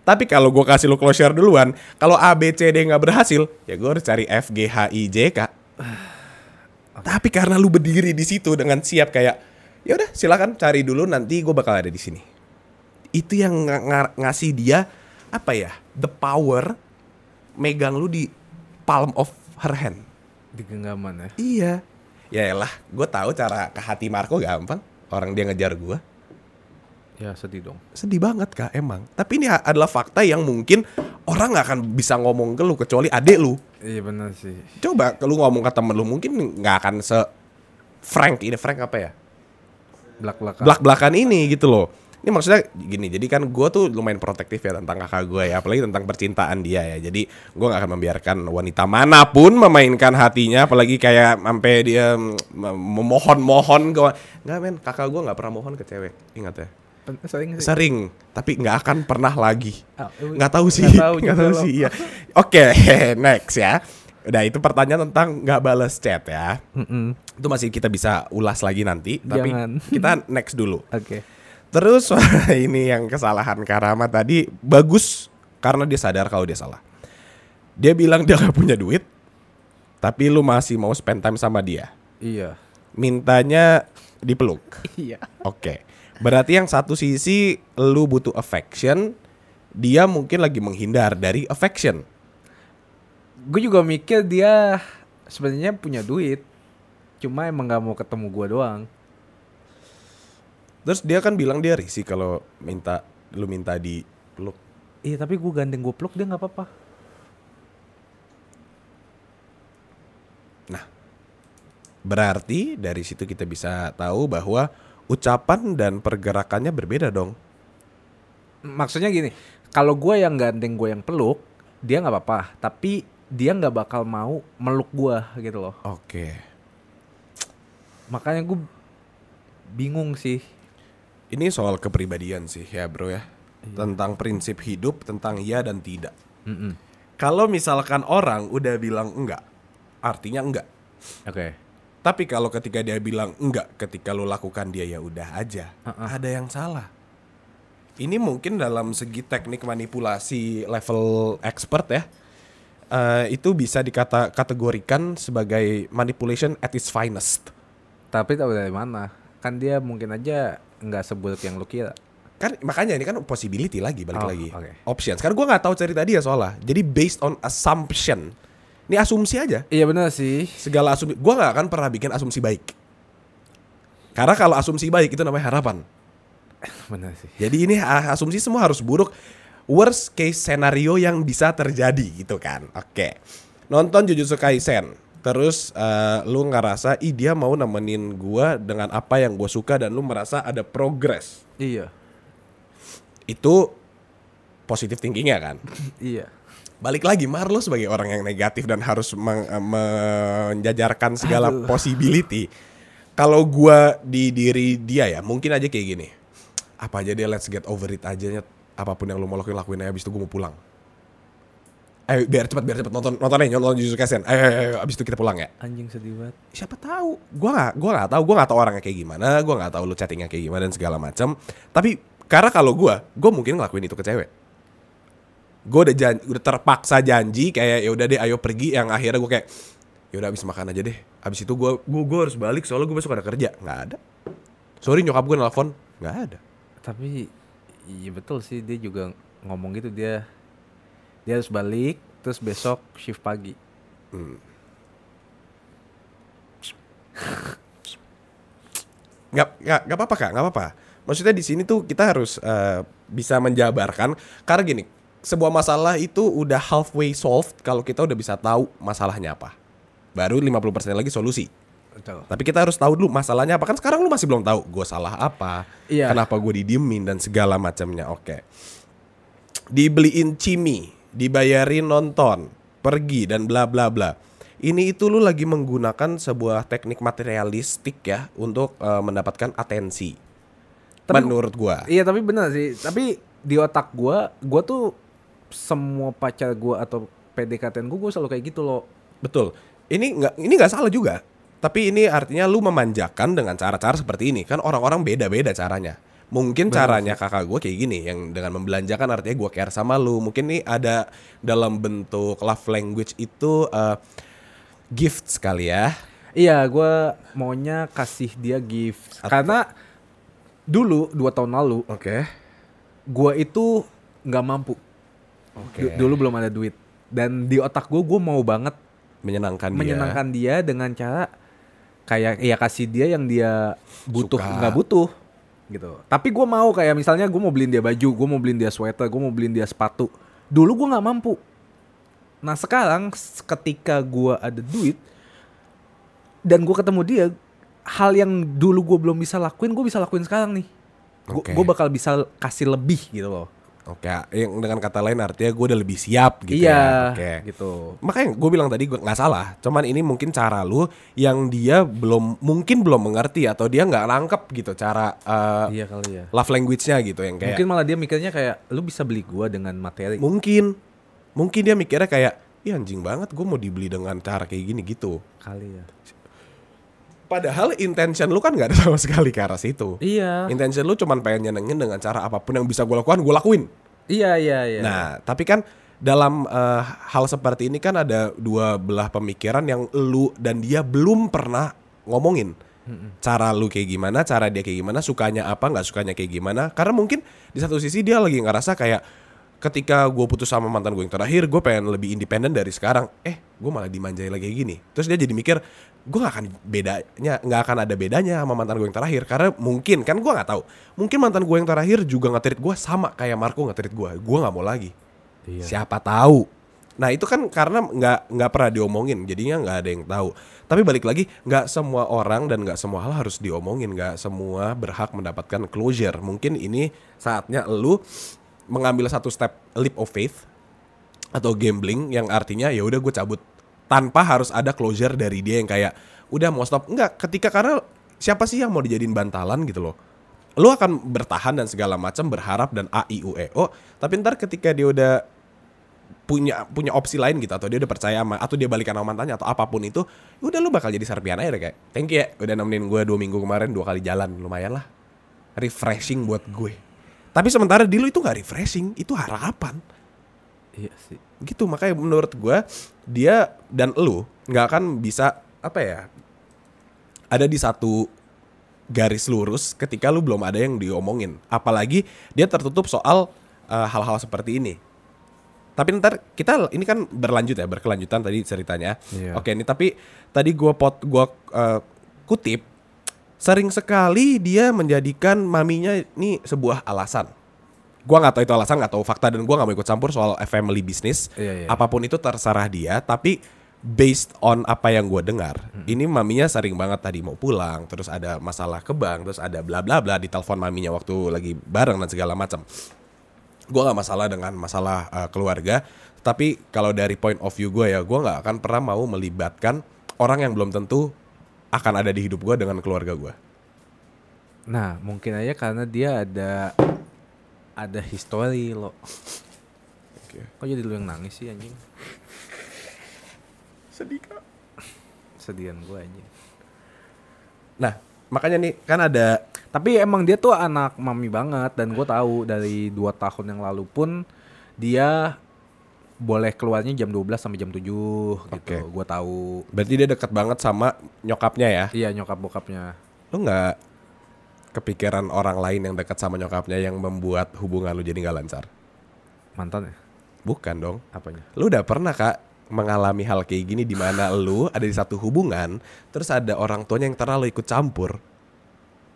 Tapi kalau gue kasih lu closure duluan, kalau A, B, C, D nggak berhasil, ya gue harus cari F, G, H, I, J, K. Tapi karena lu berdiri di situ dengan siap kayak, ya udah silakan cari dulu nanti gue bakal ada di sini. Itu yang ng- ng- ngasih dia apa ya, the power megang lu di palm of her hand. Di genggaman ya. Iya. Ya elah, gue tahu cara ke hati Marco gampang. Orang dia ngejar gue. Ya sedih dong. Sedih banget kak emang. Tapi ini adalah fakta yang mungkin orang nggak akan bisa ngomong ke lu kecuali adek lu. Iya bener sih. Coba kalau lu ngomong ke temen lu mungkin nggak akan se frank ini frank apa ya? Belak-belakan. Belak-belakan ini gitu loh. Ini maksudnya gini, jadi kan gue tuh lumayan protektif ya tentang kakak gue ya, apalagi tentang percintaan dia ya. Jadi gue nggak akan membiarkan wanita mana pun memainkan hatinya, apalagi kayak sampai dia mm, memohon-mohon ke nggak men, kakak gue nggak pernah mohon ke cewek, ingat ya. Sering sih. Sering, tapi nggak akan pernah lagi. Nggak tahu sih, nggak tahu nggak juga tahu sih. Iya. Oke, next ya. Udah itu pertanyaan tentang nggak balas chat ya. Mm-mm. Itu masih kita bisa ulas lagi nanti, tapi Jangan. kita next dulu. Oke. Terus ini yang kesalahan Karama tadi bagus karena dia sadar kalau dia salah. Dia bilang dia gak punya duit, tapi lu masih mau spend time sama dia. Iya. Mintanya dipeluk. Iya. Oke. Berarti yang satu sisi lu butuh affection, dia mungkin lagi menghindar dari affection. Gue juga mikir dia sebenarnya punya duit. Cuma emang nggak mau ketemu gue doang. Terus dia kan bilang dia risih kalau minta lu minta dipeluk. Iya tapi gue gandeng gue peluk dia nggak apa-apa. Nah, berarti dari situ kita bisa tahu bahwa ucapan dan pergerakannya berbeda dong. Maksudnya gini, kalau gue yang gandeng gue yang peluk, dia nggak apa-apa. Tapi dia nggak bakal mau meluk gue gitu loh. Oke. Makanya gue bingung sih. Ini soal kepribadian sih ya bro ya. Tentang prinsip hidup, tentang iya dan tidak. Mm-mm. Kalau misalkan orang udah bilang enggak, artinya enggak. Oke. Tapi kalau ketika dia bilang enggak, ketika lo lakukan dia ya udah aja. Uh-uh. Ada yang salah. Ini mungkin dalam segi teknik manipulasi level expert ya. eh, itu bisa dikata kategorikan sebagai manipulation at its finest. Tapi tahu dari mana? Kan dia mungkin aja nggak seburuk yang lu kira. Kan makanya ini kan possibility lagi balik Oh, lagi. oke. Options. Karena gue nggak tahu cerita dia soalnya. Jadi based on assumption. Ini asumsi aja. Iya benar sih. Segala asumsi. Gue nggak akan pernah bikin asumsi baik. Karena kalau asumsi baik itu namanya harapan. Benar sih. Jadi ini asumsi semua harus buruk. Worst case scenario yang bisa terjadi gitu kan. Oke. Nonton Jujutsu Kaisen. Terus eh, lu ngerasa ih dia mau nemenin gua dengan apa yang gue suka dan lu merasa ada progress. Iya. Itu positif thinkingnya kan. Iya. Balik lagi Marlo sebagai orang yang negatif dan harus meng- eh, menjajarkan segala Aduh. possibility. Kalau gua di diri dia ya, mungkin aja kayak gini. Apa aja deh let's get over it aja. Apa pun yang lu mau lakuin lakuin aja abis itu gue mau pulang. Ayo biar cepet biar cepet nonton nonton aja nonton Jujutsu Kaisen. Ayo, ayo, ayo abis itu kita pulang ya. Anjing sedih banget. Siapa tahu? Gua nggak gua nggak tahu. Gua nggak tahu orangnya kayak gimana. Gua nggak tahu lu chattingnya kayak gimana dan segala macam. Tapi karena kalau gua, gua mungkin ngelakuin itu ke cewek. Gue udah janji, udah terpaksa janji kayak ya udah deh ayo pergi yang akhirnya gue kayak ya udah abis makan aja deh. Abis itu gue gua, gua harus balik soalnya gue besok ada kerja. nggak ada. Sorry nyokap gue nelfon nggak ada. Tapi iya betul sih dia juga ngomong gitu dia dia harus balik terus besok shift pagi. nggak nggak nggak apa-apa kak nggak apa-apa maksudnya di sini tuh kita harus eh, bisa menjabarkan karena gini sebuah masalah itu udah halfway solved kalau kita udah bisa tahu masalahnya apa. Baru 50% lagi solusi. Betul. tapi kita harus tahu dulu masalahnya apa. Kan sekarang lu masih belum tahu gue salah apa Iya. kenapa gue didiemin dan segala macamnya. Oke. Dibeliin cimi dibayarin nonton pergi dan bla bla bla. Ini itu lu lagi menggunakan sebuah teknik materialistik ya untuk eh, mendapatkan atensi. Tapi- menurut gua. Iya tapi benar sih. Tapi di otak gua, gua tuh semua pacar gua atau PDKT gua, gua selalu kayak gitu loh. betul. Ini nggak ini nggak salah juga. Tapi ini artinya lu memanjakan dengan cara-cara seperti ini. Kan orang-orang beda-beda caranya. Mungkin caranya kakak gue kayak gini yang dengan membelanjakan artinya gue care sama lu. Mungkin nih ada dalam bentuk love language itu eh, gift sekali ya. Iya, gua maunya kasih dia gift. Karena dulu dua tahun lalu oke. gua itu nggak mampu. Du- Dulu belum ada duit. Dan di otak gua, gua mau banget menyenangkan dia menyenangkan dia dengan cara kayak ya kasih dia yang dia butuh nggak butuh gitu. Tapi gua mau kayak misalnya gua mau beliin dia baju, gua mau beliin dia sweater, gua mau beliin dia sepatu. Dulu gua nggak mampu. Nah sekarang ketika gua ada duit dan gua ketemu dia, hal yang dulu gua belum bisa lakuin, gua bisa lakuin sekarang nih. Oke. gua bakal bisa kasih lebih gitu loh. Oke yang dengan kata lain artinya gue udah lebih siap gitu iya, ya oke gitu. makanya gue bilang tadi gue nggak salah cuman ini mungkin cara lu yang dia belum mungkin belum mengerti atau dia nggak nangkep gitu cara eh, Iya kali ya. love language-nya gitu yang kayak Mungkin malah dia mikirnya kayak lu bisa beli gua dengan materi. mungkin mungkin dia mikirnya kayak Ih anjing banget gue mau dibeli dengan cara kayak gini gitu kali ya. Padahal intention lu kan nggak ada sama sekali ke arah situ Iya. Intention lu cuman pengen nyenengin dengan cara apa pun yang bisa gue lakukan gue lakuin Iya iya iya. Nah, tapi kan dalam eh, hal seperti ini kan ada dua belah pemikiran yang lu dan dia belum pernah ngomongin. Cara lu kayak gimana, cara dia kayak gimana, sukanya apa, nggak sukanya kayak gimana. Karena mungkin di satu sisi dia lagi ngerasa kayak ketika gue putus sama mantan gue yang terakhir, gue pengen lebih independen dari sekarang. Eh, gue malah dimanjai lagi kayak gini. Terus dia jadi mikir, gue nggak akan bedanya, nggak akan ada bedanya sama mantan gue yang terakhir. Karena mungkin kan gue nggak tahu. Mungkin mantan gue yang terakhir juga nge gue sama kayak Marco nge gue. Gue nggak mau lagi. Iya. Siapa tahu. Nah itu kan karena nggak nggak pernah diomongin, jadinya nggak ada yang tahu. Tapi balik lagi, nggak semua orang dan nggak semua hal harus diomongin, nggak semua berhak mendapatkan closure. Mungkin ini saatnya lu mengambil satu step leap of faith atau gambling yang artinya ya udah gue cabut tanpa harus ada closure dari dia yang kayak udah mau stop. Enggak ketika karena siapa sih yang mau dijadiin bantalan gitu loh. Lu akan bertahan dan segala macam berharap dan a i u e o tapi ntar ketika dia udah punya punya opsi lain gitu atau dia udah percaya sama atau dia balikan sama mantannya atau apa pun itu ya udah lu bakal jadi serpian aja kayak thank you ya udah nemenin gue dua minggu kemarin dua kali jalan. Lumayan lah. Refreshing buat gue. Tapi sementara di lu itu nggak refreshing itu harapan Iya sih. gitu makanya menurut gua dia dan lu nggak akan bisa apa ya ada di satu garis lurus ketika lu belum ada yang diomongin apalagi dia tertutup soal eh, hal-hal seperti ini tapi ntar kita ini kan berlanjut ya berkelanjutan tadi ceritanya Iya. oke ini tapi tadi gua pot gua eh, kutip sering sekali dia menjadikan maminya ini sebuah alasan gua nggak tahu itu alasan nggak tahu fakta dan gua nggak mau ikut campur soal family business. Iya, iya. apa pun itu terserah dia tapi based on apa yang gue dengar ini maminya sering banget tadi mau pulang terus ada masalah ke bank terus ada bla bla bla di telepon maminya waktu lagi bareng dan segala macam. Gue nggak masalah dengan masalah uh, keluarga tapi kalau dari point of view gue ya gue nggak akan pernah mau melibatkan orang yang belum tentu akan ada di hidup gue dengan keluarga gue Nah, mungkin aja karena dia ada ada history lo. Oke. Kok jadi lu yang nangis sih anjing? sedih kak Sedian gue anjing. nah makanya nih kan ada Tapi emang dia tuh anak mami banget dan gue tahu dari dua tahun yang lalu pun dia boleh keluarnya jam 12 sampai jam 7 gitu. Oke. Gue tahu. berarti dia dekat banget sama nyokapnya ya Iya nyokap bokapnya. lu nggak kepikiran orang lain yang dekat sama nyokapnya yang membuat hubungan lu jadi nggak lancar Mantan ya? bukan dong Apanya? lu udah pernah kak mengalami hal kayak gini di mana lu ada di satu hubungan terus ada orang tuanya yang terlalu ikut campur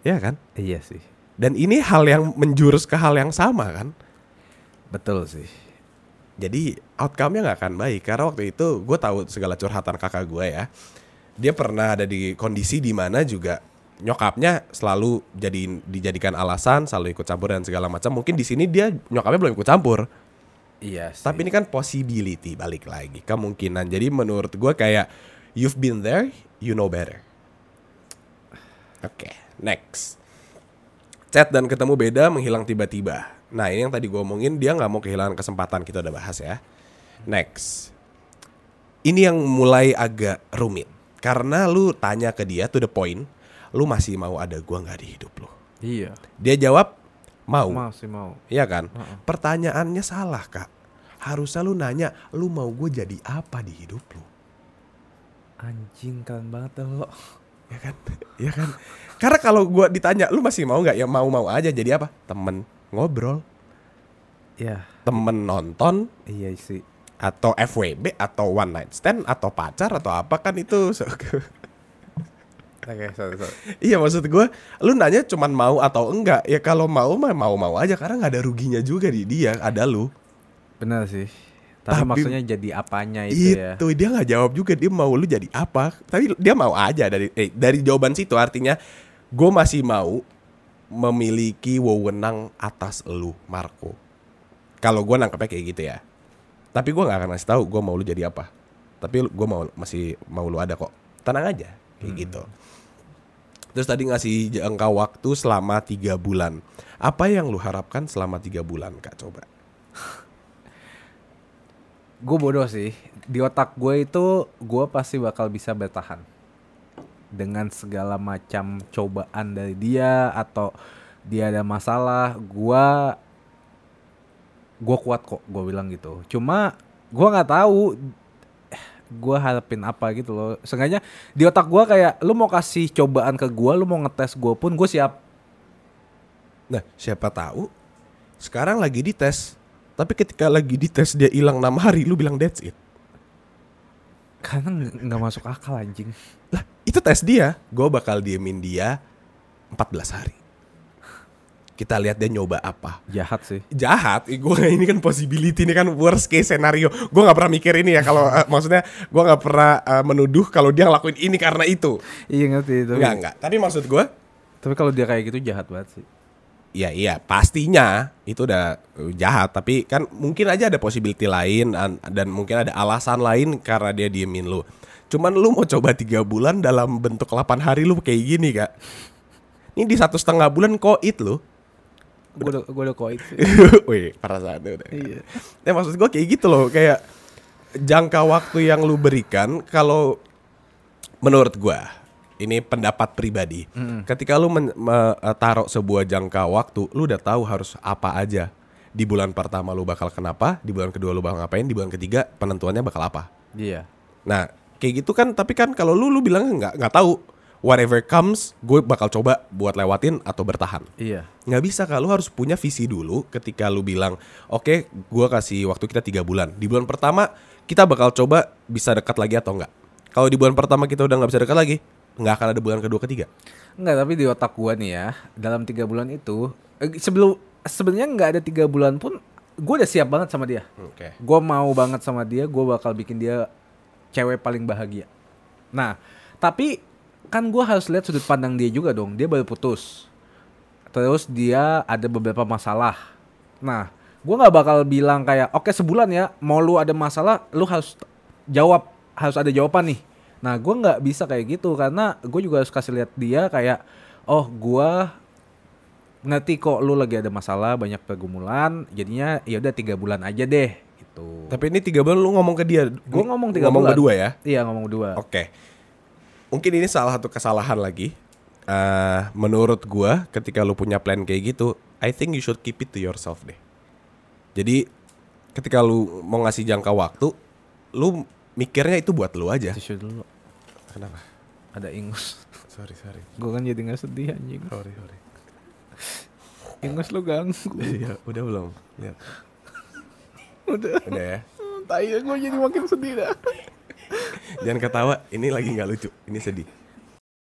ya kan Iya sih. dan ini hal yang menjurus ke hal yang sama kan Betul sih. jadi outcome-nya nggak akan baik karena waktu itu gue tahu segala curhatan kakak gue ya dia pernah ada di kondisi di mana juga nyokapnya selalu jadi dijadikan alasan selalu ikut campur dan segala macam. Mungkin di sini dia nyokapnya belum ikut campur. Iya sih. tapi ini kan possibility balik lagi kemungkinan. Jadi menurut gue kayak you've been there you know better. Oke next. Chat dan ketemu beda menghilang tiba-tiba. Nah ini yang tadi gue omongin dia nggak mau kehilangan kesempatan. Kita udah bahas ya. Next. Ini yang mulai agak rumit. Karena lu tanya ke dia to the point lu masih mau ada gua nggak di hidup lu Iya. dia jawab mau Masih mau. Iya kan? Pertanyaannya salah kak. Harusnya lu nanya, lu mau gue jadi apa di hidup lu? Anjing keren banget lo. Ya kan? Ya kan? Karena kalau gue ditanya, lu masih mau nggak? Ya mau-mau aja. Jadi apa? Temen ngobrol, Iya. temen nonton, Iya sih. atau FWB, atau one night stand, atau pacar, atau apa kan itu? Oke, sorry, sorry. iya maksud gue, lu nanya cuman mau atau enggak? Ya kalau mau mah mau-mau aja. Karena nggak ada ruginya juga di dia. Ada lu. Benar sih. Tapi, Tapi- maksudnya jadi apanya itu ya? itu dia nggak jawab juga dia mau lu jadi apa tapi dia mau aja dari eh, dari jawaban situ artinya gue masih mau memiliki wewenang atas lu Marco kalau gue nangkepnya kayak gitu ya tapi gue nggak akan ngasih tahu gue mau lu jadi apa tapi gue mau masih mau lu ada kok tenang aja kayak gitu terus tadi ngasih jangka waktu selama tiga bulan apa yang lu harapkan selama tiga bulan kak coba Gue bodoh sih. Di otak gue itu gue pasti bakal bisa bertahan dengan segala macam cobaan dari dia atau dia ada masalah. Gue gue kuat kok. Gue bilang gitu. Cuma gue nggak tahu gue harapin apa gitu loh. Sengaja di otak gue kayak lu mau kasih cobaan ke gue, lu mau ngetes gue pun gue siap. Nah, siapa tahu sekarang lagi dites. Tapi ketika lagi dites dia hilang 6 hari, lu bilang that's it. Karena nggak masuk akal anjing. Lah, itu tes dia. Gue bakal diemin dia 14 hari. Kita lihat dia nyoba apa. Jahat sih. Jahat, gue ini kan possibility ini kan worst case scenario. Gue nggak pernah mikir ini ya kalau eh, maksudnya gue nggak pernah eh, menuduh kalau dia ngelakuin ini karena itu. Iya ngerti itu. Enggak enggak. Tapi maksud gue, Tapi kalau dia kayak gitu jahat banget sih. Iya iya pastinya itu udah uh, jahat tapi kan mungkin aja ada possibility lain an- dan mungkin ada alasan lain karena dia diemin lu. Cuman lu mau coba tiga bulan dalam bentuk 8 hari lu kayak gini kak. Ini di satu setengah bulan koit lu. Gue udah gue udah koit sih. Wih perasaan udah. Iya. Ya maksud gue kayak gitu loh kayak jangka waktu yang lu berikan kalau menurut gua ini pendapat pribadi. Ketika lu men- me- eh, taruh sebuah jangka waktu, lu udah tahu harus apa aja. Di bulan pertama lu bakal kenapa, di bulan kedua lu bakal ngapain, di bulan ketiga penentuannya bakal apa. Iya. Nah, kayak gitu kan tapi kan kalau lu lu bilang nggak nggak tahu whatever comes, gue bakal coba buat lewatin atau bertahan Iya. nggak bisa kak lu harus punya visi dulu ketika lu bilang oke gua kasih waktu kita tiga bulan di bulan pertama kita bakal coba bisa dekat lagi atau enggak kalau di bulan pertama kita udah nggak bisa dekat lagi nggak akan ada bulan kedua ketiga Enggak, tapi di otak gua nih ya, dalam tiga bulan itu eh, sebelum sebenarnya nggak ada tiga bulan pun gue udah siap banget sama dia. oke Gue mau banget sama dia, gue bakal bikin dia cewek paling bahagia. Nah, tapi kan gue harus lihat sudut pandang dia juga dong. Dia baru putus, terus dia ada beberapa masalah. Nah, gue nggak bakal bilang kayak oke sebulan ya mau lu ada masalah lu harus jawab harus ada jawaban nih nah gue nggak bisa kayak gitu karena gue juga harus kasih lihat dia kayak oh gue ngerti kok lu lagi ada masalah banyak pergumulan jadinya ya udah tiga bulan aja deh gitu Tapi ini tiga bulan lu ngomong ke dia. gue ngomong tiga ngomong bulan berdua ya. iya ngomong berdua Oke. Mungkin ini salah satu kesalahan lagi. Eh, menurut gua ketika lu punya plan kayak gitu, I think you should keep it to yourself deh. Jadi ketika lu mau ngasih jangka waktu, lu mikirnya itu buat lu aja. tisu dulu Kenapa? ada ingus Sorry, sorry. gue kan jadi nggak sedih anjing Sorry, sorry. ingus lu ganggu Iya, udah belum? Lihat. udah Udah ya. tai gue jadi makin sedih dah Jangan ketawa, ini lagi nggak lucu. Ini sedih.